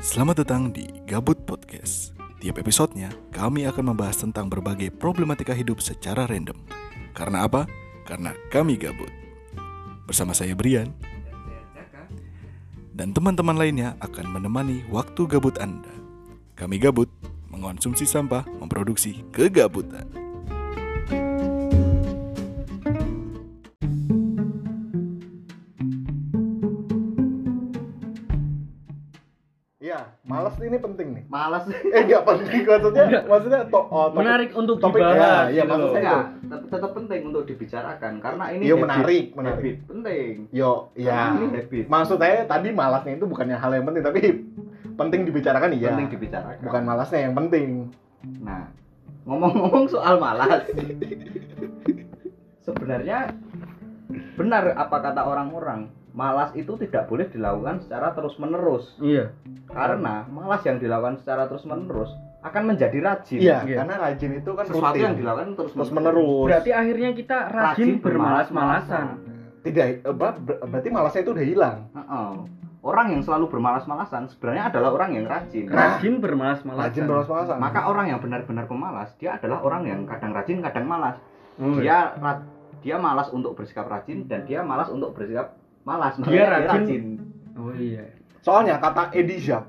Selamat datang di Gabut Podcast. Tiap episodenya, kami akan membahas tentang berbagai problematika hidup secara random. Karena apa? Karena kami gabut. Bersama saya Brian dan teman-teman lainnya akan menemani waktu gabut Anda. Kami gabut, mengonsumsi sampah, memproduksi kegabutan. Ini penting nih. malas Eh enggak penting maksudnya maksudnya to, oh, topik- menarik untuk topik dibahas ya, iya, gitu maksud saya tetap, tetap penting untuk dibicarakan karena ini Iya, habit. menarik, menarik. habit penting Yo, ya. Ini habit. Maksud saya tadi malasnya itu bukannya hal yang penting tapi penting dibicarakan iya. penting dibicarakan Bukan malasnya yang penting. nah ngomong-ngomong soal malas sebenarnya benar apa kata orang-orang malas itu tidak boleh dilakukan secara terus menerus Iya. karena malas yang dilakukan secara terus menerus akan menjadi rajin Iya, Iya. karena rajin itu kan sesuatu rutin. yang dilakukan terus terus menerus. Berarti akhirnya kita rajin bermalas-malasan. Tidak ber- ber- berarti malasnya itu udah hilang. Heeh. Orang yang selalu bermalas-malasan sebenarnya adalah orang yang rajin. Nah, Rajin bermalas-malasan. Rajin malas-malasan. Maka orang yang benar-benar pemalas, dia adalah orang yang kadang rajin, kadang malas. Oh, iya. Dia dia malas untuk bersikap rajin dan dia malas untuk bersikap malas. Dia Makanya rajin. Oh iya. Soalnya kata Edi Jab.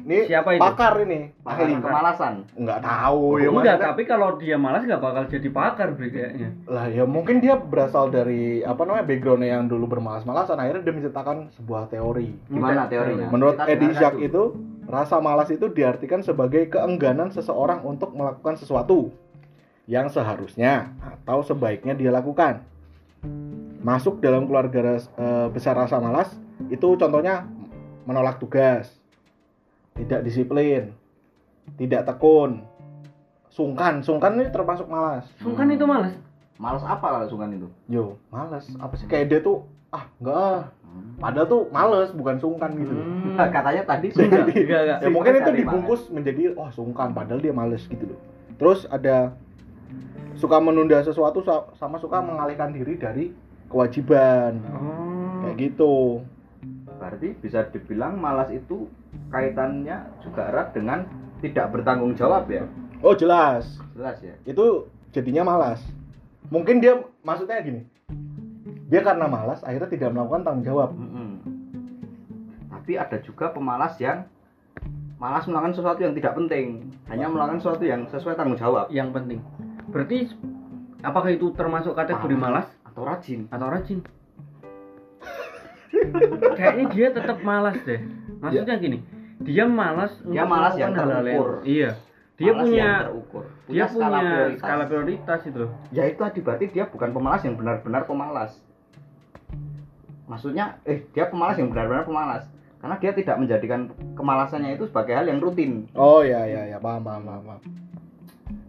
Ini Siapa itu? pakar ini, Pakar ahli. kemalasan. Enggak tahu ya maksudnya- tapi kalau dia malas nggak bakal jadi pakar Bre, kayaknya. lah ya mungkin dia berasal dari apa namanya backgroundnya yang dulu bermalas-malasan akhirnya dia menciptakan sebuah teori Gimana teorinya? menurut dengarkan Jacques dulu. itu rasa malas itu diartikan sebagai keengganan seseorang untuk melakukan sesuatu yang seharusnya atau sebaiknya dia lakukan masuk dalam keluarga ras- eh, besar rasa malas itu contohnya menolak tugas tidak disiplin tidak tekun sungkan sungkan ini termasuk malas Sungkan itu malas. Malas apa kalau sungkan itu? Yo, males. Apa sih kayak dia tuh ah enggak ah. Padahal tuh males bukan sungkan gitu. Hmm. Katanya tadi Enggak, sudah. enggak, enggak. Ya mungkin itu dibungkus menjadi oh sungkan padahal dia males gitu loh. Terus ada suka menunda sesuatu sa- sama suka mengalihkan diri dari kewajiban. Oh. Kayak gitu. Berarti bisa dibilang malas itu kaitannya juga erat dengan tidak bertanggung jawab ya. Oh, jelas. Jelas ya. Itu jadinya malas. Mungkin dia maksudnya gini. Dia karena malas akhirnya tidak melakukan tanggung jawab. Mm-mm. Tapi ada juga pemalas yang malas melakukan sesuatu yang tidak penting, hanya melakukan sesuatu yang sesuai tanggung jawab Yang penting. Berarti apakah itu termasuk kategori malas atau rajin. atau rajin? Kayaknya dia tetap malas deh. Maksudnya gini, dia malas Dia untuk malas yang terukur. Iya. Dia Malas punya yang terukur, dia skala punya prioritas. skala prioritas itu. Ya itu tadi berarti dia bukan pemalas yang benar-benar pemalas. Maksudnya, eh dia pemalas yang benar-benar pemalas. Karena dia tidak menjadikan kemalasannya itu sebagai hal yang rutin. Oh ya ya ya paham paham paham. paham.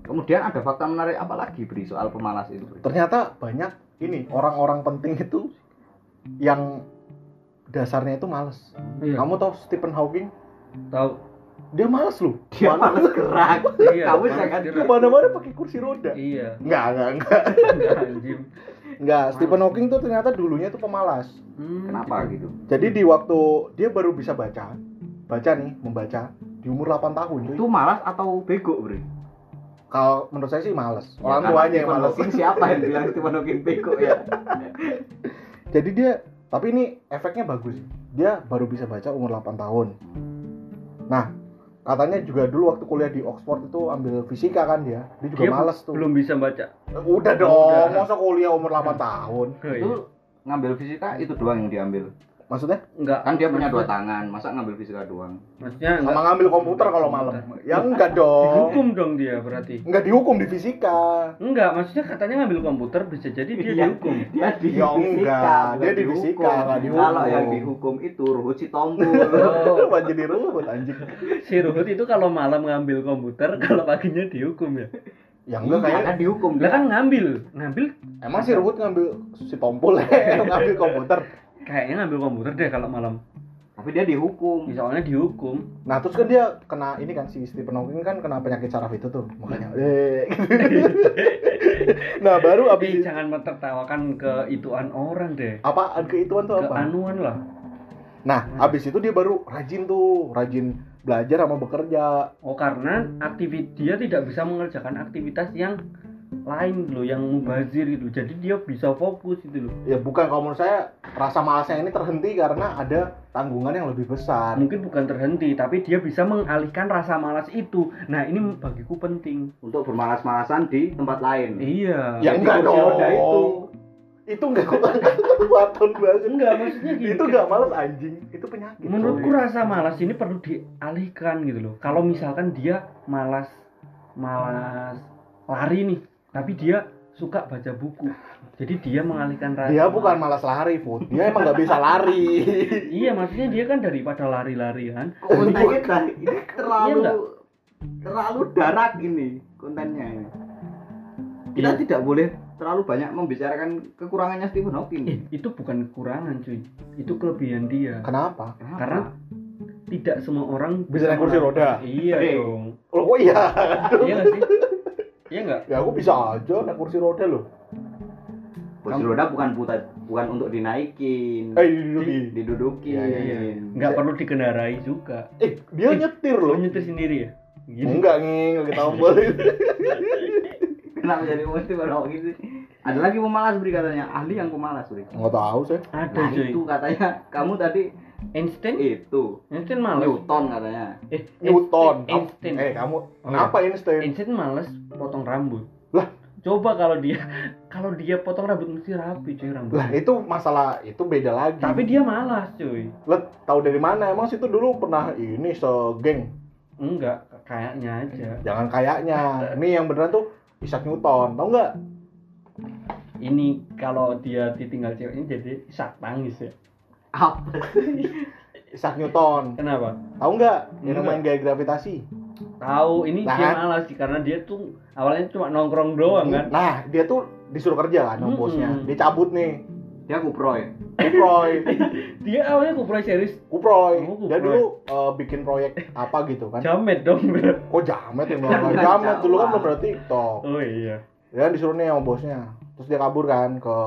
Kemudian ada fakta menarik apa lagi beri soal pemalas itu? Ternyata banyak ini orang-orang penting itu yang dasarnya itu males. Iya. Kamu tahu Stephen Hawking? tahu? Dia males loh. Dia malas gerak. Iya, Kamu jangan gerak. Ke mana-mana pakai kursi roda. Iya. Enggak, enggak, enggak. Enggak anjing. Enggak, Stephen Hawking tuh ternyata dulunya tuh pemalas. Hmm. Kenapa gitu? Jadi di waktu dia baru bisa baca, baca nih, membaca di umur 8 tahun cuy. Itu malas atau bego, Bre? Kalau menurut saya sih males. Ya, Orang karena tuanya yang males. Siapa yang bilang Stephen Hawking bego ya? Jadi dia tapi ini efeknya bagus. Dia baru bisa baca umur 8 tahun. Nah, katanya juga dulu waktu kuliah di Oxford itu ambil fisika kan dia. Dia juga Dia males tuh. belum bisa baca. Udah dong, Udah. masa kuliah umur 8 tahun. Oh, iya. Itu ngambil fisika itu doang yang diambil. Maksudnya enggak. Kan dia punya dua tangan, masa ngambil fisika doang? Maksudnya sama enggak ngambil komputer kalau malam. Ya enggak dong. dihukum dong dia berarti. Enggak dihukum di fisika. Enggak, maksudnya katanya ngambil komputer bisa jadi dia Iya. dihukum. Dia di Ya enggak, bukan dia di fisika, enggak dihukum. Kalau yang dihukum itu Ruhut Sitompul. Oh, Wah jadi ruwet anjing. si Ruhut itu kalau malam ngambil komputer, kalau paginya dihukum ya. Ya Enggak enggak kayak kan dihukum Lah dia. kan ngambil, ngambil emang si Ruhut ngambil si tompul ngambil komputer. Kayaknya ngambil komputer deh kalau malam. Tapi dia dihukum. Misalnya dihukum. Nah terus kan dia kena ini kan si Stephen Hawking kan kena penyakit saraf itu tuh makanya. Eh. nah baru abis jangan mentertawakan keituan orang deh. apa keituan tuh apa? Keanuan lah. Nah abis itu dia baru rajin tuh rajin belajar sama bekerja. Oh karena aktivitas dia tidak bisa mengerjakan aktivitas yang lain loh yang mubazir gitu. Jadi dia bisa fokus gitu loh. Ya bukan kalau menurut saya rasa malasnya ini terhenti karena ada tanggungan yang lebih besar. Mungkin bukan terhenti, tapi dia bisa mengalihkan rasa malas itu. Nah ini bagiku penting. untuk bermalas-malasan di tempat lain Iya. Ya Jadi enggak dong. roda itu. Itu enggak kekuatan banget. Enggak maksudnya gini. Itu enggak malas anjing, itu penyakit. Menurutku rasa malas ini perlu dialihkan gitu loh. Kalau misalkan dia malas malas lari nih, tapi dia suka baca buku. Jadi dia mengalihkan rasa. dia bukan malas lari, Put. Dia emang nggak bisa lari. Iya, maksudnya dia kan daripada lari-lari kan. kontennya kan ini terlalu Iya terlalu darat ini kontennya ini kita Iya. tidak boleh terlalu banyak membicarakan kekurangannya Stephen Hawking Eh, itu bukan kekurangan, cuy. Itu kelebihan dia. Kenapa? Kenapa? Karena tidak semua orang Bisa naik kursi roda? Iya dong. Oh, oh iya. Iya sih? Iya nggak? Ya aku bisa aja naik kursi roda loh. kursi roda bukan putar bukan untuk dinaikin Eh, diduduki. didudukin Iya, iya, Iya. Nggak perlu dikendarai juga. Eh, dia nyetir Lo loh. nyetir sendiri ya? Gini. Enggak nging, lagi tombol. kenapa jadi mesti pada gitu ada lagi pemalas beri katanya ahli yang pemalas beri Enggak tahu sih. Ada nah itu katanya kamu tadi Einstein? itu Einstein malas. Newton katanya Eh, Newton. Einstein. Eh, kamu Oh, kenapa Einstein? Einstein males potong rambut. Lah. Coba kalau dia kalau dia potong rambut mesti rapi cuy rambut. Lah, itu masalah itu beda lagi. Tapi dia malas cuy. Lo tahu dari mana? Emang situ dulu pernah ini segeng. Enggak, kayaknya aja. Jangan kayaknya. Ini yang beneran tuh Isaac Newton. Tahu nggak? Ini kalau dia ditinggal ceweknya jadi sak tangis ya. Apa Isaac Newton. Kenapa? Tahu nggak? Yang main gaya gravitasi. Tahu ini Nah, dia kan? malas sih karena dia tuh awalnya cuma nongkrong doang kan. Nah, dia tuh disuruh kerja kan sama Mm-mm. bosnya. Dia cabut nih. dia kuproy Kuproy, Dia awalnya kuproy series Kuproy. Oh, Dia Kuproy. dulu eh, bikin proyek apa gitu kan. jamet dong. Kok jamet ya? Jamet, jamet dulu kan belum ada TikTok. Oh iya. Dia disuruh nih sama bosnya. Terus dia kabur kan ke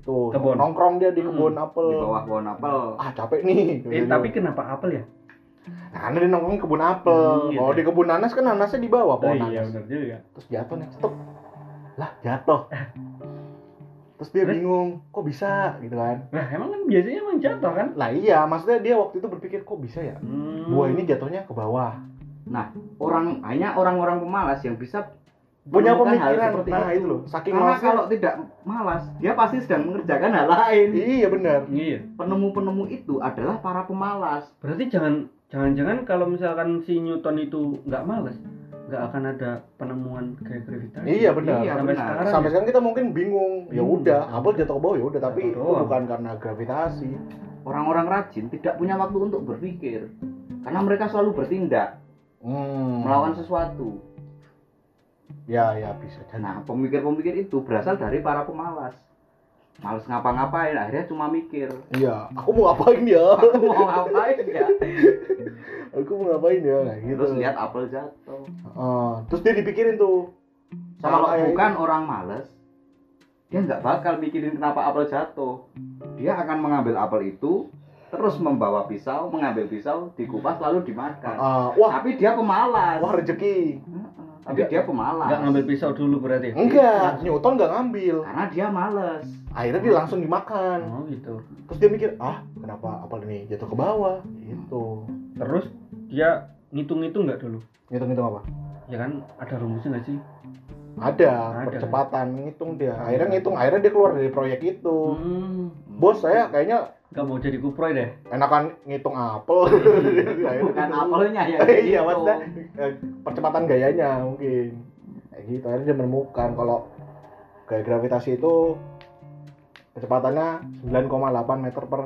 itu Kebun. nongkrong dia di kebun apel. di bawah pohon apel Ah capek nih. Eh, tapi kenapa apel ya? Nah, karena dia nongkrong di kebun apel. Hmm, gitu. Kalau di kebun nanas kan nanasnya di bawah Oh pohon iya nanas. benar juga. Terus jatuh nih, stop. Lah jatuh. Terus dia Terus? bingung, kok bisa gitu kan? Nah, emang kan biasanya emang jatuh kan? Lah iya, maksudnya dia waktu itu berpikir kok bisa ya? Hmm. Buah ini jatuhnya ke bawah. orang hanya orang-orang pemalas yang bisa Punya hal pemikiran. seperti Nah, itu loh. Saking karena malasnya. kalau tidak malas dia pasti sedang mengerjakan hal lain Iya benar. Iya. penemu-penemu itu adalah para pemalas Berarti jangan jangan-jangan kalau misalkan si Newton itu nggak males, nggak akan ada penemuan gaya gravitasi. Iya benar. Iya, Sampai benar. sekarang. Sampai ya. sekarang kita mungkin bingung. Ya Hmm. udah, apel jatuh ke bawah ya udah, tapi itu doang. bukan karena gravitasi. orang-orang rajin tidak punya waktu untuk berpikir karena mereka selalu bertindak Hmm. melakukan sesuatu Ya, ya bisa jadi. nah pemikir-pemikir itu berasal dari para pemalas males ngapa-ngapain akhirnya cuma mikir Iya, aku mau ngapain ya? aku mau ngapain ya aku mau ngapain ya? Nah, gitu. terus lihat apel jatuh Ah, terus dia dipikirin tuh. kalau bukan orang males dia nggak bakal mikirin kenapa apel jatuh dia akan mengambil apel itu terus membawa pisau mengambil pisau dikupas lalu dimakan Ah, wah, tapi dia pemalas wah rezeki. Heeh, tapi dia pemalas Nggak ngambil pisau dulu berarti. Enggak, Newton nggak ngambil. karena dia males Akhirnya dia langsung dimakan. Oh gitu. Terus dia mikir, ah kenapa apel ini jatuh ke bawah? Gitu. Terus dia ngitung-ngitung nggak dulu? Ngitung-ngitung apa? Ya kan ada rumusnya nggak sih? Ada, Ada. percepatan ngitung dia. Akhirnya ngitung, akhirnya dia keluar dari proyek itu. Hmm. Bos saya kayaknya Nggak mau jadi kuproy deh. enakan ngitung apel. Bukan gitu. apelnya ya iya maksudnya eh, percepatan gayanya mungkin kayak gitu akhirnya dia menemukan kalau gaya gravitasi itu kecepatannya 9,8 meter per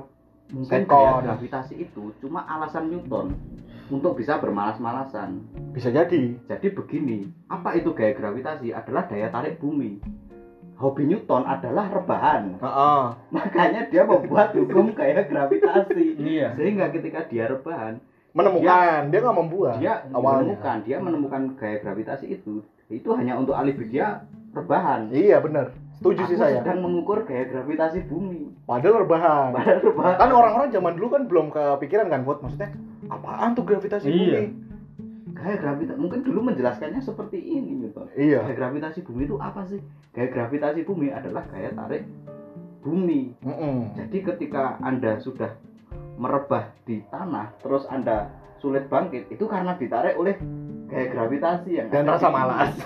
mungkin Sekon. gaya gravitasi itu cuma alasan Newton untuk bisa bermalas-malasan bisa jadi jadi begini apa itu gaya gravitasi adalah daya tarik bumi hobi Newton adalah rebahan. Heeh. makanya dia membuat hukum gaya gravitasi. Iya. sehingga ketika dia rebahan menemukan. Dia nggak membuat. dia awalnya. menemukan dia menemukan gaya gravitasi itu. Itu hanya untuk alibi dia rebahan. Iya benar. Setuju sih saya. sedang mengukur gaya gravitasi bumi. Padahal rebahan. Padahal rebahan. Kan orang-orang zaman dulu kan belum kepikiran kan Put maksudnya apaan tuh gravitasi Iya. bumi Gaya gravitasi mungkin dulu menjelaskannya seperti ini gitu. iya Gaya gravitasi bumi itu apa sih? Gaya gravitasi bumi adalah gaya tarik bumi. Mm-mm. Jadi ketika Anda sudah merebah di tanah, terus Anda sulit bangkit, itu karena ditarik oleh gaya gravitasi yang dan rasa malas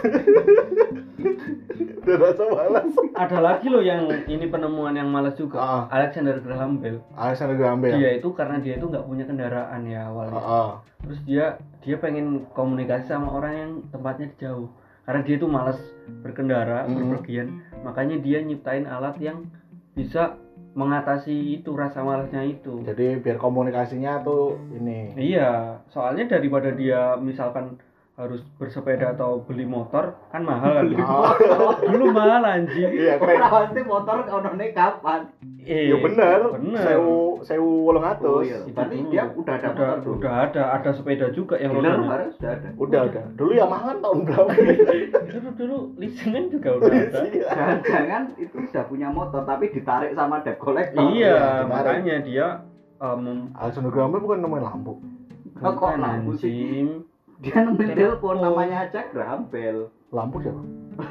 dan rasa malas Ada lagi loh yang ini penemuan yang malas juga. Ah. Alexander Graham Bell. Alexander Graham Bell Dia itu karena dia itu nggak punya kendaraan ya awalnya. Heeh. Terus dia dia pengen komunikasi sama orang yang tempatnya jauh. Karena dia itu malas berkendara, Mhm. berpergian. Makanya dia nyiptain alat yang bisa mengatasi itu rasa malasnya itu. jadi biar komunikasinya tuh ini Iya, soalnya daripada dia misalkan harus bersepeda atau beli motor kan mahal kan. Oh, Dulu mahal anjing. iya keren Pasti motor onone kapan? Eh, ya bener bener. sewu sewu wolong Oh atus iya, Itu berarti dulu. dia udah ada udah, motor udah ada, ada sepeda juga yang rodanya. kemarin sudah ada. udah udah dulu Yamaha kan tahun berapa Dulu dulu leasingan juga udah ada. Iya. Jangan-jangan itu sudah punya motor tapi ditarik sama debt collector. iya, makanya dia um, Graham Bell bukan nemuin lampu Kok kok lampu sih? Dia nemuin telepon namanya aja Graham Bell. lampu siapa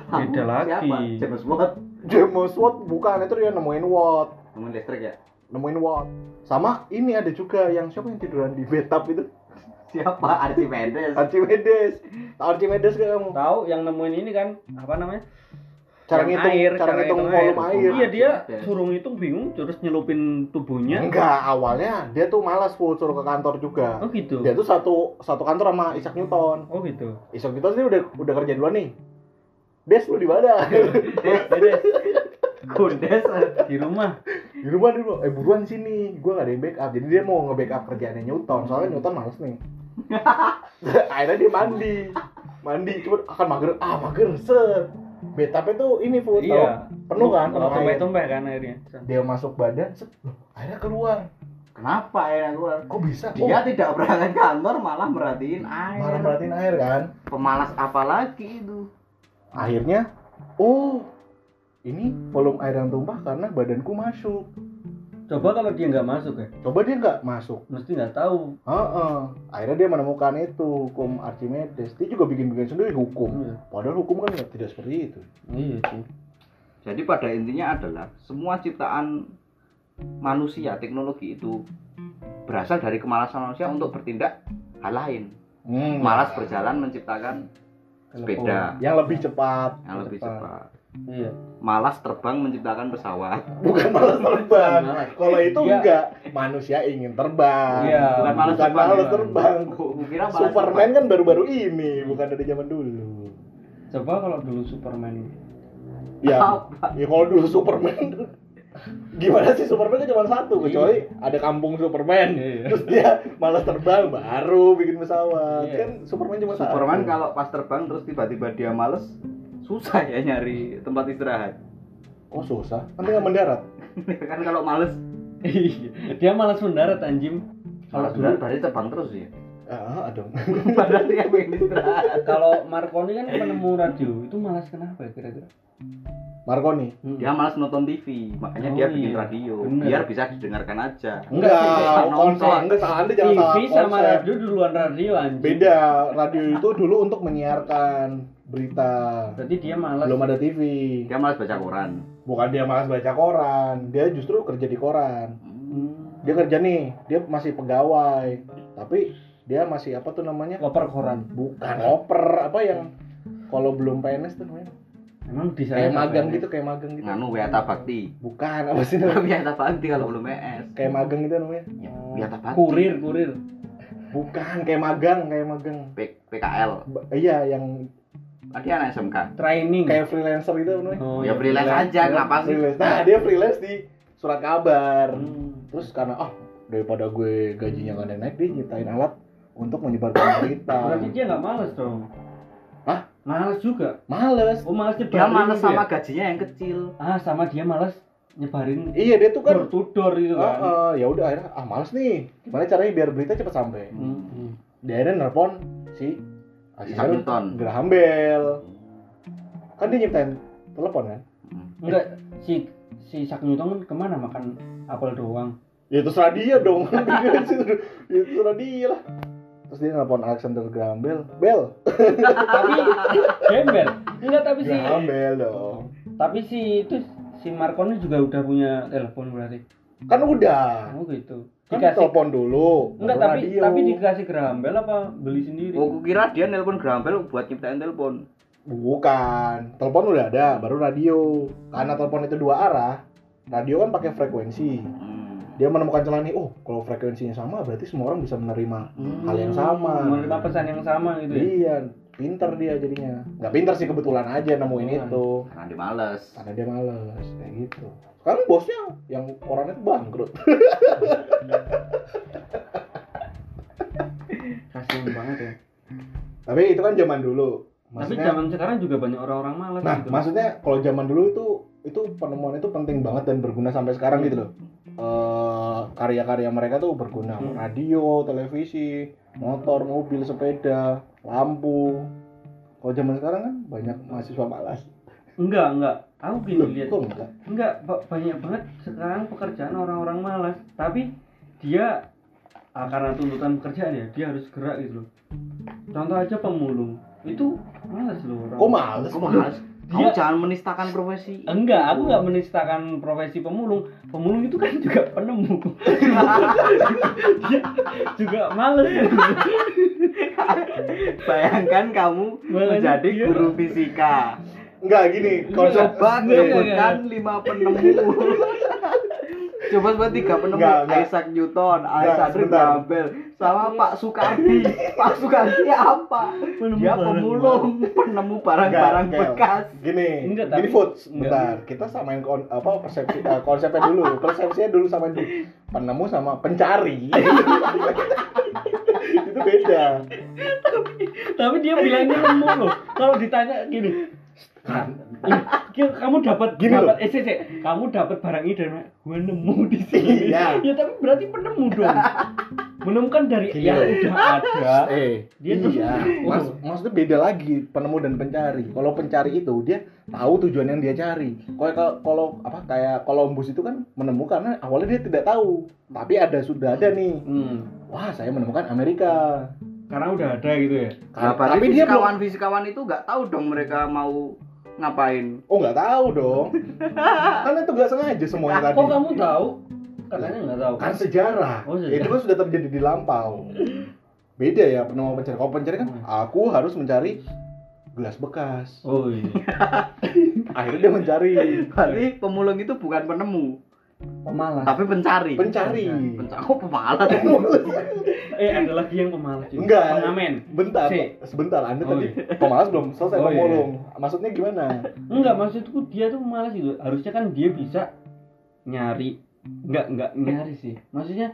Beda lagi. Siapa? James Watt. James Watt bukan itu dia nemuin Watt Nemuin listrik ya? Nemuin Watt sama ini ada juga yang siapa yang tiduran di bathtub itu Siapa? Archimedes. Archimedes tahu Archimedes gak kamu Tahu yang nemuin ini kan apa namanya? cara Yang ngitung air, cara ngitung volume air Iya dia suruh ngitung bingung terus nyelupin tubuhnya. enggak awalnya dia tuh malas full suruh ke kantor juga Oh gitu. dia tuh satu satu kantor sama Isaac Newton Oh gitu. Isaac Newton sih udah udah kerja duluan nih Des lu di mana? Jadi Gondes. di rumah. di rumah dulu. Eh buruan sini. Gua gak ada yang backup. Jadi dia mau nge-backup kerjaannya Newton. Soalnya Newton males nih. Akhirnya dia mandi. Mandi cuma akan mager. Ah mager. Set. Bathtubnya tuh ini full. Iya. Penuh kan? Penuh. Tumpah-tumpah kan akhirnya. Dia masuk badan. Set. Loh, Akhirnya keluar. Kenapa ya keluar? Kok bisa? Dia oh, tidak berangkat kantor malah merhatiin air. malah merhatiin air kan. Pemalas apa lagi itu? Akhirnya. Oh. Ini volume air yang tumpah karena badanku masuk. Coba kalau dia nggak masuk ya, Coba dia nggak masuk. mesti nggak tahu. Heeh. Akhirnya dia menemukan itu hukum Archimedes. Dia juga bikin-bikin sendiri hukum. Iya. Padahal hukum kan nggak tidak seperti itu. Iya sih. Jadi pada intinya adalah semua ciptaan manusia, teknologi itu berasal dari kemalasan manusia untuk bertindak hal lain. Hmm. Malas berjalan menciptakan sepeda Yang lebih cepat. yang lebih cepat. Iya. Malas terbang menciptakan pesawat. Bukan malas terbang. Malas. Kalau itu Dia- enggak, manusia ingin terbang. Iya, Bukan malas bukan terbang, malas terbang. Kira malas Superman kan baru-baru ini, bukan dari zaman dulu. Coba kalau dulu Superman Ya, Apa? ya kalau dulu Superman gimana sih Superman kan cuma satu kecuali ada kampung Superman Iya. terus dia malas terbang baru bikin pesawat Iya. kan Superman cuma Superman satu. kalau pas terbang terus tiba-tiba dia males, susah ya nyari tempat istirahat. oh susah nanti nggak mendarat kan kalau males, Iya. dia malas mendarat anjing. Kalau dulu berarti terbang terus ya. ah dong Padahal dia pengen istirahat. kalau Marconi kan penemu radio, itu malas kenapa ya kira-kira? Marconi Hmm. Dia malas nonton TV, makanya Oh, dia bikin iya. radio Bener. biar bisa didengarkan aja. enggak Nonton. konsep enggak salah anda jangan salah TV sama radio duluan radio anjing. beda radio itu dulu untuk menyiarkan berita Berarti dia malas. belum ada TV Dia malas baca koran. bukan dia malas baca koran dia justru kerja di koran Hmm. dia kerja nih dia masih pegawai tapi dia masih apa tuh namanya Koper koran. bukan oper apa yang kalau belum PNS tuh namanya Emang di kayak sana magang gitu kayak magang gitu Nganu Wiata Bakti. bukan apa sih namanya Wiata Bakti kalau belum ES. kayak magang gitu namanya Ya, Oh, Wiata Bakti. Kurir, kurir. bukan kayak magang kayak magang P- PKL. Ba- iya yang dia anak SMK. Training. kayak freelancer gitu namanya Oh, ya freelance aja, kenapa sih? freelance nah dia freelance di surat kabar Hmm. terus karena ah daripada gue gajinya gak naik dia nyiptain alat untuk menyebarkan berita Berarti dia nggak malas dong. Hah? Malas juga. males Oh, malas Dia nyebarin malas gitu sama ya? gajinya yang kecil. Ah, sama dia malas nyebarin iya dia tuh kan door to door gitu kan. Ah, ah, ya udah akhirnya ah males nih gimana caranya biar berita cepat sampai Hmm, hmm. dia akhirnya nelpon si Newton. Graham Bell kan dia nyiptain telepon kan Enggak, si si Isaac Newton kan ke mana makan apel doang. Ya terserah dia dong. ya terserah dia lah. Terus dia nelpon Alexander Graham Bell. Bell. tapi gembel enggak tapi si Graham Bell dong. tapi si itu si Marconi juga udah punya telepon berarti Kan udah. oh gitu Kan dikasih telepon dulu. enggak tapi radio. tapi dikasih gerambel apa beli sendiri Oh, kira dia nelpon Graham Bell buat nyiptain telepon. Bukan, telepon udah ada, baru radio. Karena telepon itu dua arah, radio kan pakai frekuensi. Hmm. Dia menemukan celah nih, oh kalau frekuensinya sama berarti semua orang bisa menerima hal yang sama. menerima pesan yang sama gitu ya Iya, pinter dia jadinya. Nggak pinter sih kebetulan aja nemuin Kebetulan. itu. Karena dia males. Karena dia males, kayak gitu. Sekarang bosnya yang orangnya bangkrut. kasian banget ya Tapi itu kan zaman dulu. tapi Maksudnya, zaman sekarang juga banyak orang-orang malas nah gitu maksudnya kalau zaman dulu itu itu penemuan itu penting banget dan berguna sampai sekarang gitu loh. Eh, karya-karya mereka tuh berguna Hmm. radio, televisi, motor, mobil, sepeda, lampu. Kalau zaman sekarang kan banyak mahasiswa malas. enggak enggak aku gini Loh, lihat enggak? enggak ba- banyak banget sekarang pekerjaan orang-orang malas tapi dia ah, karena tuntutan pekerjaan ya dia harus gerak gitu loh contoh aja pemulung itu malas loh orang Kok males? Kok males? Kamu Dia- jangan menistakan profesi. enggak aku nggak menistakan profesi pemulung. Pemulung itu kan juga penemu. Dia juga males. Bayangkan kamu menjadi dia- guru fisika. Enggak gini, konsep Coba Enggak, enggak, sebutkan lima penemu. Coba sebut tiga penemu Enggak, enggak. Isaac Newton, Alexander. Graham sama Pak Sukardi. Pak Sukardi apa? Penemu Dia pemulung, penemu barang-barang bekas. Gini, Enggak, gini tapi- food, sebentar. Kita samain kon, apa persepsi eh, konsepnya dulu. Persepsinya dulu samain dulu. Penemu sama pencari. itu beda. tapi dia bilangnya nemu loh kalau ditanya gini "Eh, Ki- kamu dapat Gini dapat eh, sih. kamu dapat barang ini dari? Gua nemu di sini Iya. ya tapi berarti penemu dong menemukan dari Gini yang loh. udah ada Eh, Dia iya. tuh- Mas, maksudnya beda lagi penemu dan pencari. Kalau pencari itu dia tahu tujuan yang dia cari. Kalau kalau apa kayak Columbus itu kan menemukan karena awalnya dia tidak tahu, tapi ada sudah ada nih. hmm. Wah, saya menemukan Amerika. karena udah ada gitu ya Nah, tapi dia belum fisikawan-fisikawan itu nggak tahu dong mereka mau ngapain. Oh nggak tahu dong. Karena itu nggak sengaja semuanya tadi. kok kamu tahu katanya nggak tahu Kan sejarah. Oh, sejarah. Itu kan sudah terjadi di lampau. Beda ya penemu sama pencari. Kalau pencari kan aku harus mencari gelas bekas. oh iya Akhirnya dia mencari Berarti pemulung itu bukan penemu, pemalas tapi pencari. pencari. Pencari. Kok pemalas? eh ada lagi yang pemalas juga Enggak. pengamen Bentar, Si. sebentar. Anda Oh, tadi pemalas belum selesai Oh, iya. pemulung. Maksudnya gimana? Enggak, maksudku dia tuh malas gitu. Harusnya kan dia bisa nyari enggak enggak nyari sih. Maksudnya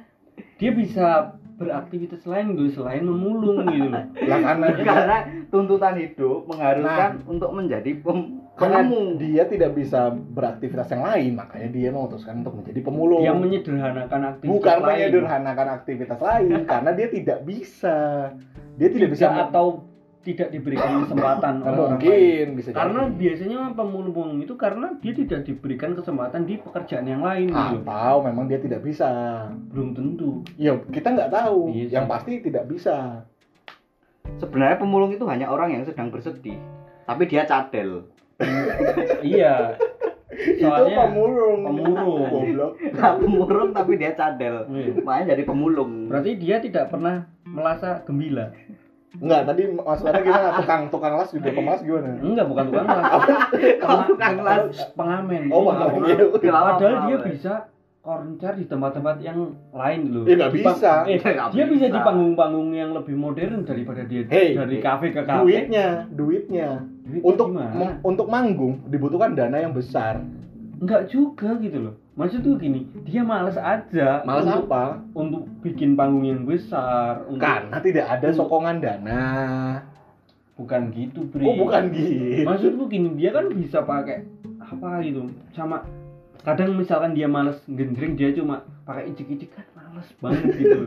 dia bisa beraktivitas lain gitu selain memulung gitu loh. Lah karena Karena tuntutan hidup mengharuskan untuk menjadi pem karena penemu. dia tidak bisa beraktivitas yang lain, makanya dia memutuskan untuk menjadi pemulung. Dia menyederhanakan aktivitas bukan lain. menyederhanakan aktivitas lain karena dia tidak bisa dia tidak, bisa Tidak atau tidak diberikan kesempatan oleh orang lain. mungkin bisa jadi. Karena biasanya pemulung itu karena dia tidak diberikan kesempatan di pekerjaan yang lain gitu. atau memang dia tidak bisa Belum tentu. ya kita nggak tahu sih. yang pasti tidak bisa Sebenarnya pemulung itu hanya orang yang sedang bersedih, tapi dia cadel. Iya. itu Soalnya pemulung pemulung. goblok Nah, pemulung tapi dia cadel. Iya. Makanya jadi pemulung. Berarti dia tidak pernah merasa gembira. nggak tadi maksudnya gimana tukang tukang las juga pemalas gimana Enggak, bukan tukang las. Tukang las pengamen. oh iya Kenapa Padahal dia pengamen? bisa konser di tempat-tempat yang lain loh. Eh, nggak bisa. Eh, Nggak dia bisa bisa. di panggung-panggung yang lebih modern daripada dia Hey, dari kafe ke kafe. duitnya duitnya Duitnya untuk gimana? untuk manggung dibutuhkan dana yang besar Enggak juga gitu loh. Maksud tuh gini, dia males aja. malas untuk, apa Untuk bikin panggung yang besar. Untuk, karena tidak ada sokongan dana bukan gitu, Bre. oh bukan gitu Maksudku gini, dia kan bisa pakai apa gitu sama kadang misalkan dia males gendring dia cuma pakai icik-icik kan males banget gitu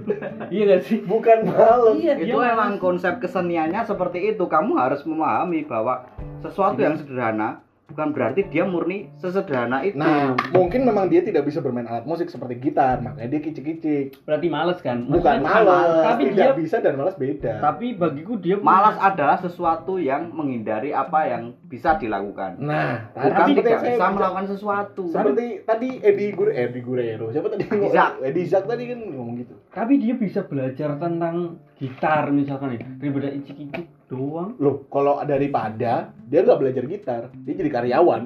iya gak sih bukan males iya itu emang males. konsep keseniannya seperti itu. Kamu harus memahami bahwa sesuatu yang sederhana bukan berarti dia murni sesederhana itu. Nah, mungkin memang dia tidak bisa bermain alat musik seperti gitar, makanya dia kicik-kicik. berarti males kan Bukan malas, tapi tidak dia bisa dan malas beda. tapi bagiku dia punya- Malas adalah sesuatu yang menghindari apa yang bisa dilakukan. Nah, Bukan tidak saya bisa melakukan sesuatu. seperti tadi Edi Gure Edi Gurero. Siapa tadi? Edi Zak. Edi Zak tadi kan ngomong gitu. tapi dia bisa belajar tentang gitar misalkan ya daripada icik-icik doang Loh, kalau daripada dia nggak belajar gitar, dia jadi karyawan.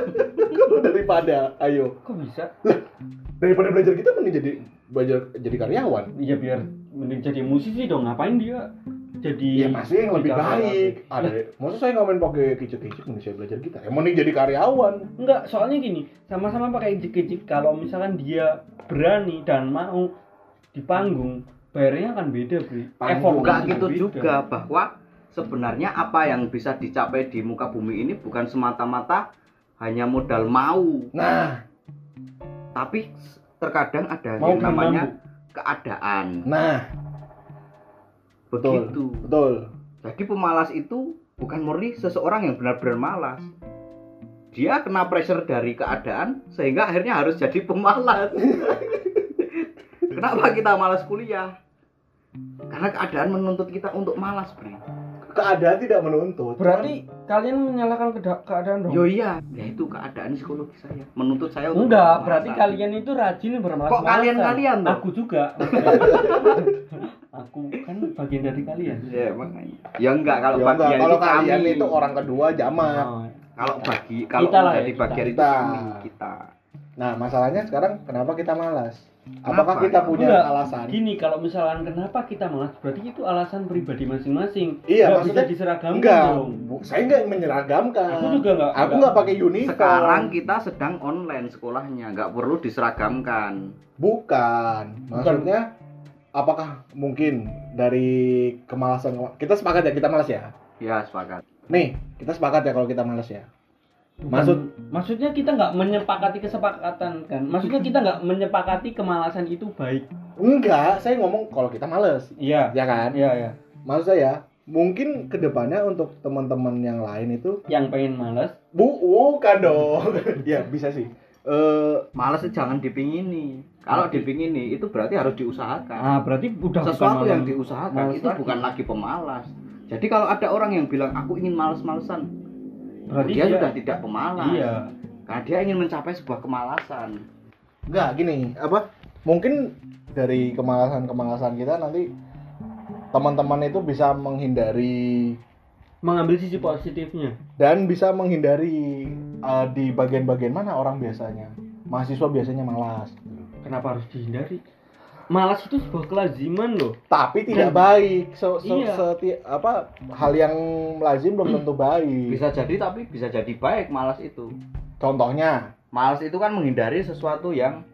kalau daripada, ayo, kok bisa daripada belajar gitar mending jadi belajar jadi karyawan. ya biar mending jadi musisi dong ngapain dia jadi Iya masih yang lebih baik. Ada, masa saya nggak main pakai kicik-kicik, mending saya belajar gitar. Ya mending jadi karyawan. enggak soalnya gini sama-sama pakai icik-icik kalau misalkan dia berani dan mau di panggung bayarnya akan beda bri Panggung, Enggak Effortnya gitu beda. juga bahwa sebenarnya apa yang bisa dicapai di muka bumi ini bukan semata-mata hanya modal mau, Nah, tapi terkadang ada mau yang namanya namanya keadaan. nah, betul, Begitu. betul. Jadi pemalas itu bukan murni seseorang yang benar-benar malas. Dia kena pressure dari keadaan sehingga akhirnya harus jadi pemalas. Kenapa kita malas kuliah? Karena keadaan menuntut kita untuk malas, Bri. Keadaan tidak menuntut. berarti kalian menyalahkan keadaan dong Yo iya, ya itu keadaan psikologi saya. Menuntut saya untuk enggak berarti kalian itu rajin bermalas Kok kalian-kalian toh? aku juga aku kan bagian dari kalian Ya makanya. Ya enggak kalau Ya enggak, bagian kalau itu kalian kami. itu orang kedua jamak. Oh, Kalau bagi kalau Kita lah ya, menjadi kita. bagian itu kami kita. Nah, masalahnya sekarang kenapa kita malas? Apakah Kenapa kita ya? punya Enggak. alasan? gini kalau misalkan kenapa kita malas berarti itu alasan pribadi masing-masing Iya, Nggak maksudnya- bisa diseragamkan Enggak, dong Bu, saya enggak menyeragamkan. aku juga nggak Aku nggak pakai uniform. Sekarang kita sedang online sekolahnya, nggak perlu diseragamkan. Bukan. Maksudnya apakah mungkin dari kemalasan kita sepakat ya kita malas ya? Ya sepakat. Nih, kita sepakat ya kalau kita malas ya. Maksud maksudnya kita nggak menyepakati kesepakatan kan maksudnya kita nggak menyepakati kemalasan itu baik enggak, saya ngomong kalau kita malas. iya Ya kan? iya iya Maksud saya mungkin ke depannya untuk teman-teman yang lain itu yang pengen malas bu bukan dong. ya bisa sih. Eh Males jangan dipingini. Kalau dipingini itu berarti harus diusahakan. ah berarti udah Sesuatu bukan yang diusahakan males itu lagi. bukan lagi pemalas. Jadi kalau ada orang yang bilang aku ingin males-malesan, berarti dia, sudah tidak pemalas. iya Karena dia ingin mencapai sebuah kemalasan. enggak gini, apa? Mungkin dari kemalasan-kemalasan kita nanti teman-teman itu bisa menghindari mengambil sisi positifnya dan bisa menghindari eh, di bagian-bagian mana orang biasanya mahasiswa biasanya malas kenapa harus dihindari malas itu sebuah kelaziman loh tapi tidak Dan- baik so, so- Iya. seti- apa hal yang lazim belum tentu baik Bisa jadi tapi bisa jadi baik malas itu. contohnya Malas itu kan menghindari sesuatu yang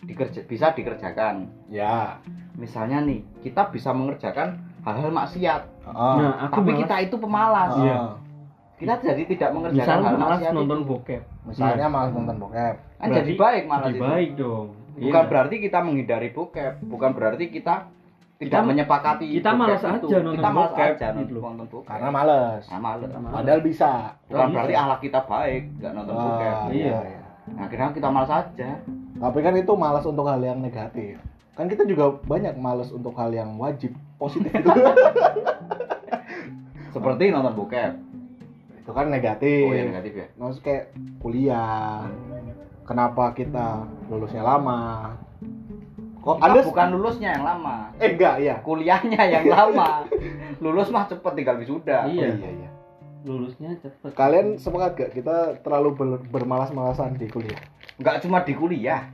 dikerja, bisa dikerjakan. ya Misalnya nih, kita bisa mengerjakan hal-hal maksiat, ah, nah aku tapi malas- kita itu pemalas. ah. Iya. Kita jadi tidak mengerjakan misalnya hal malas maksiat nonton itu. bokep misalnya malas nonton bokep Kan jadi baik malas jadi itu. baik dong Bukan Iya. berarti kita menghindari bokep, bukan berarti kita tidak Kita- menyepakati kita malas itu. aja nonton kita malas bokep, aja gitu loh. nonton bokep. karena males Nah, males. padahal bisa Bukan bisa. berarti akhlak kita baik, nggak nonton bokep. Ah, Iya. iya. Nah, kira kita malas aja. tapi kan itu malas untuk hal yang negatif kan kita juga banyak malas untuk hal yang wajib positif itu Seperti nonton bokep. itu kan negatif Oh, yang negatif ya. maksud kayak kuliah kenapa kita lulusnya lama kok Kita anda bukan lulusnya yang lama, eh enggak ya kuliahnya yang lama. Lulus mah cepet tinggal wisuda. Iya. Oh, iya iya lulusnya cepet kalian sepakat gak kita terlalu ber- bermalas-malasan di kuliah Nggak cuma di kuliah,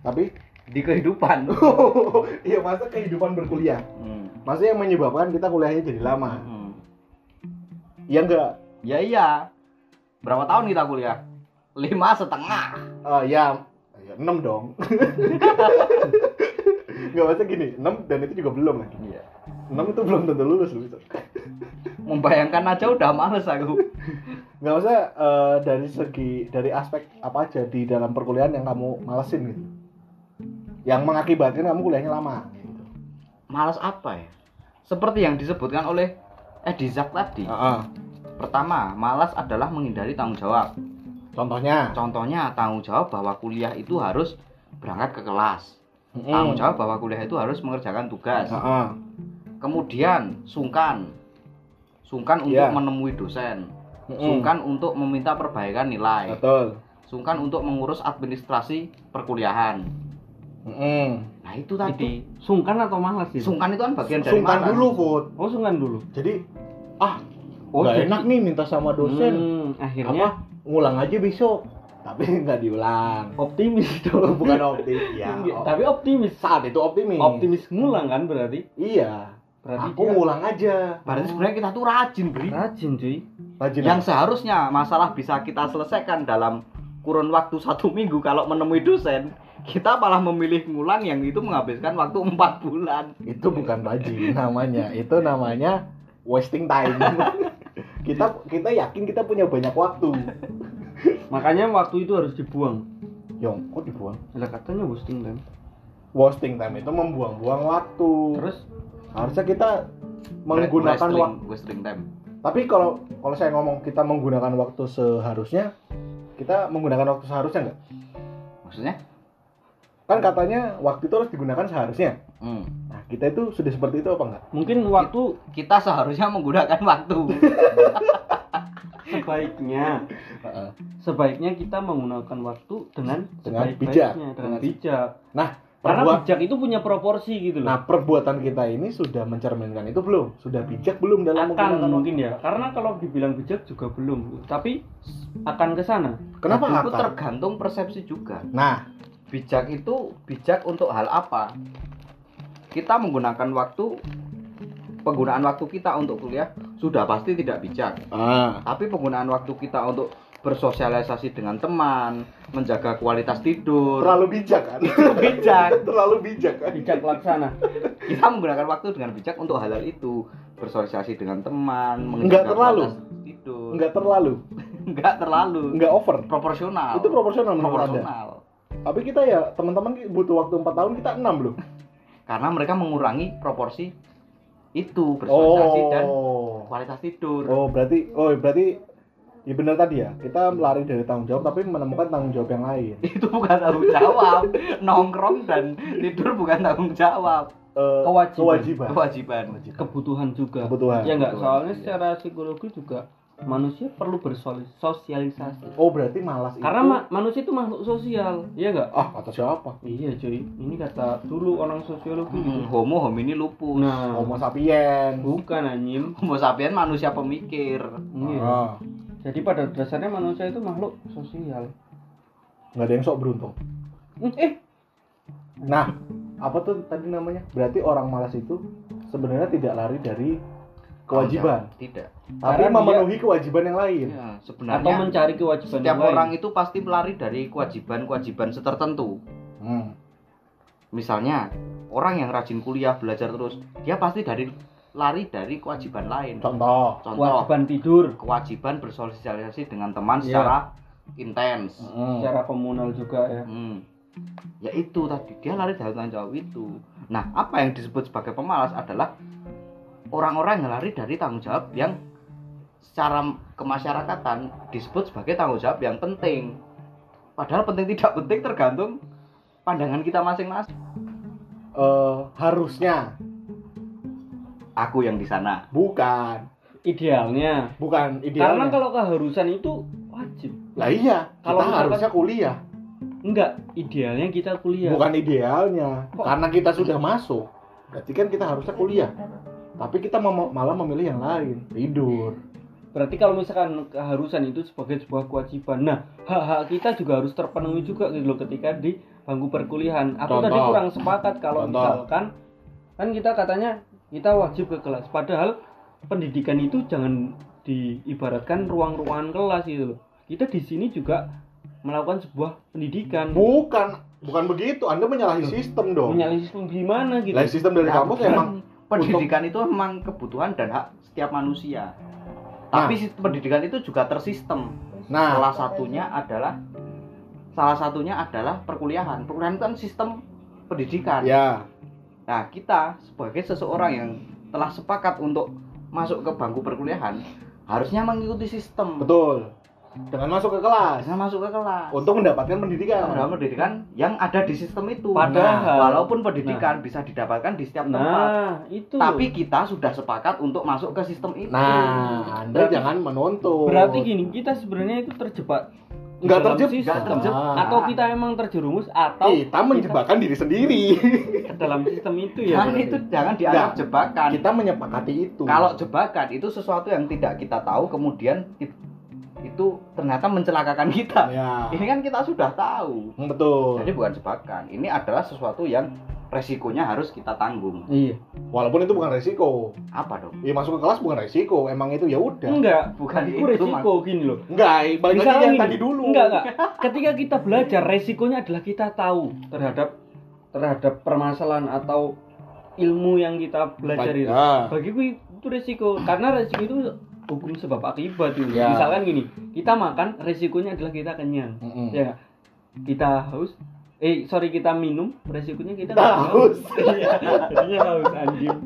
tapi di kehidupan. iya masa kehidupan berkuliah Hmm. masa yang menyebabkan kita kuliahnya jadi lama Hmm. iya enggak Ya iya. Berapa tahun kita kuliah? Lima setengah. Ah, ya ya, enam dong nggak masa gini enam dan itu juga belum lagi Iya. enam itu belum tentu lulus loh itu Membayangkan aja udah males aku. nggak usah eh, dari segi dari aspek apa aja di dalam perkuliahan yang kamu malesin gitu yang mengakibatkan kamu kuliahnya lama gitu. Males apa ya? Seperti yang disebutkan oleh Edi Zak tadi. Ah, ah. Pertama, malas adalah menghindari tanggung jawab. Contohnya, Contohnya tanggung jawab bahwa kuliah itu harus berangkat ke kelas. Mm-mm. Tanggung jawab bahwa kuliah itu harus mengerjakan tugas. Heeh. Kemudian sungkan. Sungkan untuk Iya. menemui dosen. Mm-mm. Sungkan untuk meminta perbaikan nilai. Betul. Sungkan untuk mengurus administrasi perkuliahan. Mm-mm. Nah, itu tadi. Jadi sungkan atau malas sih? Sungkan itu kan bagian dari Sungkan malas. dulu, Put. Oh sungkan dulu. Jadi, ah, Oh, nggak jadi- enak nih minta sama dosen. Hmm, akhirnya Apa? Ngulang aja besok. Tapi nggak diulang. optimis dong. Bukan optimis. ya. Enggak, Tapi optimis. saat itu optimis. Optimis ngulang kan berarti? Iya. Berarti Aku dia ngulang aja. Berarti sebenarnya kita tuh rajin, Bri. rajin cuy. Rajin. Yang seharusnya masalah bisa kita selesaikan dalam kurun waktu satu minggu kalau menemui dosen, kita malah memilih ngulang yang itu menghabiskan waktu empat bulan. itu bukan rajin namanya. Itu namanya wasting time. kita kita yakin kita punya banyak waktu. Makanya waktu itu harus dibuang. Yong, kok dibuang? Lah katanya wasting time. Wasting time itu membuang-buang waktu. Terus harusnya kita menggunakan waktu. wrestling time. Tapi kalau kalau saya ngomong kita menggunakan waktu seharusnya, kita menggunakan waktu seharusnya nggak? Maksudnya? Kan katanya waktu itu harus digunakan seharusnya. Hmm. Kita itu sudah seperti itu apa enggak? mungkin waktu Kita seharusnya menggunakan waktu. sebaiknya Heeh. sebaiknya kita menggunakan waktu dengan Dengan bijak. dengan Dengan- bijak. Nah, Karena perbuat- bijak itu punya proporsi gitu loh. nah perbuatan kita ini sudah mencerminkan itu belum? Sudah bijak belum dalam akan menggunakan waktu? mungkin ya. Karena kalau dibilang bijak juga belum. Tapi akan ke sana. Kenapa Itu tergantung persepsi juga. Nah, Bijak itu bijak untuk hal apa? Kita menggunakan waktu penggunaan waktu kita untuk kuliah sudah pasti tidak bijak. ah, Tapi penggunaan waktu kita untuk bersosialisasi dengan teman, menjaga kualitas tidur, terlalu bijak kan? bijak. terlalu bijak kan? Bijak laksana. Kita menggunakan waktu dengan bijak untuk hal-hal itu, bersosialisasi dengan teman, Enggak menjaga terlalu. kualitas tidur. Enggak terlalu, Enggak terlalu. enggak over. Proporsional. Itu proporsional proporsional. Tapi kita ya teman-teman butuh waktu 4 tahun kita 6 loh. Karena mereka mengurangi proporsi itu bersosialisasi dan Oh. kualitas tidur. Oh, berarti oh berarti ya benar tadi ya. Kita lari dari tanggung jawab tapi menemukan tanggung jawab yang lain. Itu bukan tanggung jawab. Nongkrong dan tidur bukan tanggung jawab. Eh, Kewajiban. kewajiban. Kewajiban. Kebutuhan juga. Kebutuhan. Ya enggak, soalnya secara psikologi juga manusia perlu bersosialisasi. Oh, berarti malas Karena itu ma- manusia itu makhluk sosial, iya enggak? ah kata siapa? Iya cuy, ini kata dulu orang sosiologi Hmm, gitu. homo homini lupus. Nah, Homo sapiens. bukan anjing. Homo sapiens manusia pemikir. Iya. Ah, Jadi pada dasarnya manusia itu makhluk sosial. nggak ada yang sok beruntung. Eh, Nah, apa tuh tadi namanya? Berarti orang malas itu sebenarnya tidak lari dari kewajiban, Tidak. Tapi Karena dia- memenuhi kewajiban yang lain. Ya, atau sebenarnya mencari kewajiban setiap yang lain. orang itu pasti melari dari kewajiban-kewajiban tertentu. Hmm. Misalnya, orang yang rajin kuliah, belajar terus, dia pasti dari lari dari kewajiban lain. Contoh. Contoh, kewajiban tidur kewajiban bersosialisasi dengan teman Iya. secara intens. Hmm. secara komunal juga ya. Hmm. Ya itu tadi dia lari dari tanggung jawab itu. Nah, apa yang disebut sebagai pemalas adalah orang-orang yang lari dari tanggung jawab yang secara kemasyarakatan disebut sebagai tanggung jawab yang penting. Padahal penting tidak penting tergantung pandangan kita masing-masing. Eh, harusnya Aku yang di sana. bukan, Idealnya. bukan Karena idealnya. kalau keharusan itu wajib. Lah iya, Kalau kita harusnya kuliah. Enggak, idealnya kita kuliah. Bukan idealnya, Kok? karena kita sudah masuk. Berarti kan kita harusnya kuliah. Tapi kita mem- malah memilih yang lain, tidur. Berarti kalau misalkan keharusan itu sebagai sebuah kewajiban. Nah, hak-hak kita juga harus terpenuhi juga gitu loh ketika di bangku perkuliahan. Aku Contoh. tadi kurang sepakat kalau Contoh. misalkan kan kita katanya kita wajib ke kelas. Padahal pendidikan itu jangan diibaratkan ruang-ruangan kelas gitu loh. Kita di sini juga melakukan sebuah pendidikan. Bukan, bukan begitu. Anda menyalahi sistem dong. Menyalahi sistem gimana gitu. Lah sistem dari Ya, kampus emang pendidikan itu memang kebutuhan dan hak setiap manusia. Tapi si- pendidikan itu juga tersistem. nah, salah satunya adalah salah satunya adalah perkuliahan. Perkuliahan itu kan sistem pendidikan. ya, Nah, kita sebagai seseorang yang telah sepakat untuk masuk ke bangku perkuliahan, harusnya mengikuti sistem Betul. Dengan masuk ke kelas Harusnya masuk ke kelas untuk mendapatkan pendidikan. Pendidikan yang ada di sistem itu Padahal- walaupun pendidikan bisa didapatkan di setiap tempat Nah, itu. tapi kita sudah sepakat untuk masuk ke sistem itu Nah, Anda Berarti- jangan menuntut. berarti gini, kita sebenarnya itu terjebak Nggak terjebak. terjebak. Atau kita emang terjerumus atau kita menjebakan diri sendiri. ke dalam sistem itu ya. jangan berarti. itu jangan dianggap jebakan kita menyepakati itu. kalau jebakan itu sesuatu yang tidak kita tahu kemudian itu ternyata mencelakakan kita ya, ini kan kita sudah tahu betul. jadi bukan jebakan ini adalah sesuatu yang resikonya harus kita tanggung Iya. Walaupun itu bukan resiko. apa dong Ya masuk ke kelas bukan resiko, emang itu ya udah. Enggak, Bukan itu itu, resiko gini loh. Enggak, balik lagi yang tadi dulu. Enggak, enggak. Ketika kita belajar, resikonya adalah kita tahu terhadap terhadap permasalahan atau ilmu yang kita pelajari. itu. Ya. Bagiku itu resiko karena resiko itu hukum sebab akibat itu. Ya. Misalkan gini, kita makan resikonya adalah kita kenyang. Mm-mm. Ya nggak? Kita haus eh sorry kita minum resikonya kita nggak haus. Iya, jadinya haus anjing.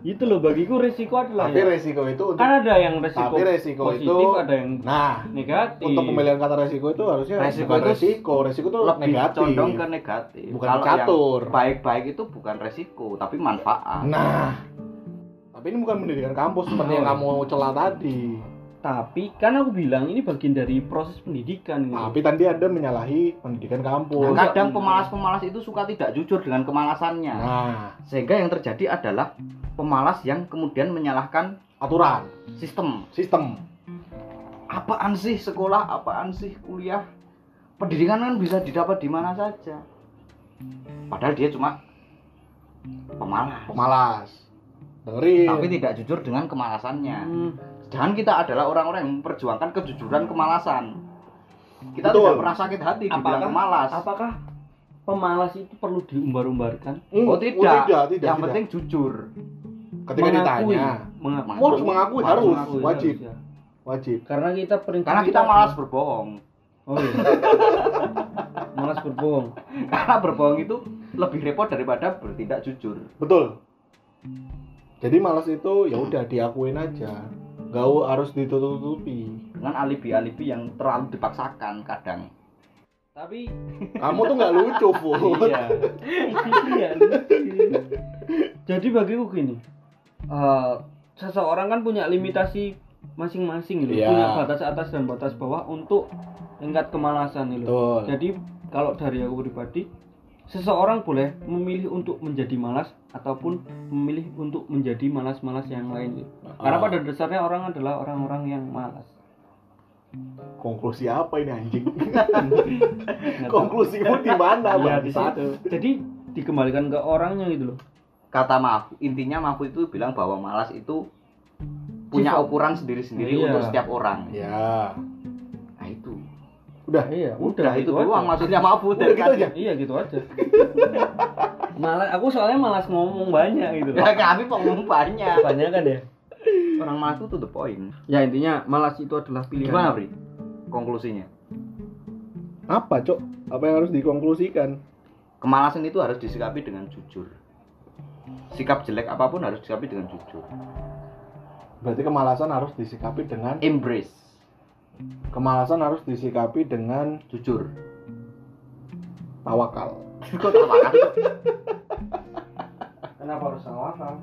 Itu loh bagiku resiko adalah Tapi ya. resiko itu untuk kan ada yang resiko, Tapi resiko positif, itu- ada yang Nah, negatif. untuk pemilihan kata resiko itu harusnya Resiko itu resiko, resiko itu lebih negatif. condong ke negatif Bukan Kalau catur. baik-baik itu bukan resiko tapi manfaat Nah, tapi ini bukan pendidikan kampus seperti yang kamu celah tadi. Tapi kan aku bilang ini bagian dari proses pendidikan gitu. Tapi tadi Anda menyalahi pendidikan kampus. Nah, kadang pemalas-pemalas itu suka tidak jujur dengan kemalasannya Nah, sehingga yang terjadi adalah pemalas yang kemudian menyalahkan aturan, sistem sistem. apaan sih sekolah apaan sih kuliah pendidikan kan bisa didapat di mana saja padahal dia cuma pemalas Pemalas. Dengerin. tapi tidak jujur dengan kemalasannya Hmm, jangan kita adalah orang-orang yang memperjuangkan kejujuran kemalasan kita Betul. tidak pernah sakit hati dibilang apakah pemalas apakah pemalas itu perlu diumbar-umbarkan? Hmm, oh tidak, tidak, tidak, yang tidak. penting jujur Ketika Mengakui. ditanya, Mengakui. Harus mengakui, harus. Mengakui, wajib. harus, ya. wajib. Karena kita prinsip karena kita malas berbohong Oh iya. malas berbohong. karena berbohong itu lebih repot daripada bertindak jujur Betul. Jadi malas itu ya udah diakuin aja. Gak harus ditutup-tutupi. dengan alibi-alibi yang terlalu dipaksakan kadang Tapi Kamu tuh nggak lucu, Fu. iya. iya. lucu. Jadi bagiku gini. eh, seseorang kan punya limitasi masing-masing gitu. Iya. Punya batas atas dan batas bawah untuk tingkat kemalasan itu. Betul. Jadi kalau dari aku pribadi, seseorang boleh memilih untuk menjadi malas ataupun memilih untuk menjadi malas-malas yang lain. gitu. Karena Ah. pada dasarnya orang adalah orang-orang yang malas. Konklusi apa ini anjing? Konklusimu di mana, Bang? di situ. Jadi dikembalikan ke orangnya gitu loh. kata Mahfud intinya Mahfud itu bilang bahwa malas itu punya Sifat. ukuran sendiri-sendiri Iya. untuk setiap orang Ya. nah itu Udah. Iya, udah, itu aja. doang maksudnya Mahfud Udah gitu aja. Iya gitu aja. malas aku soalnya malas ngomong banyak gitu. ya kami pengumum banyak Banyak kan ya? orang malas itu to the point Ya intinya malas itu adalah pilihan. gimana Bri konklusinya Apa, Cok? Apa yang harus dikonklusikan? kemalasan itu harus disikapi dengan jujur sikap jelek apa pun harus disikapi dengan jujur Berarti kemalasan harus disikapi dengan embrace kemalasan harus disikapi dengan jujur tawakal. Kok tak makan? Kenapa harus awal?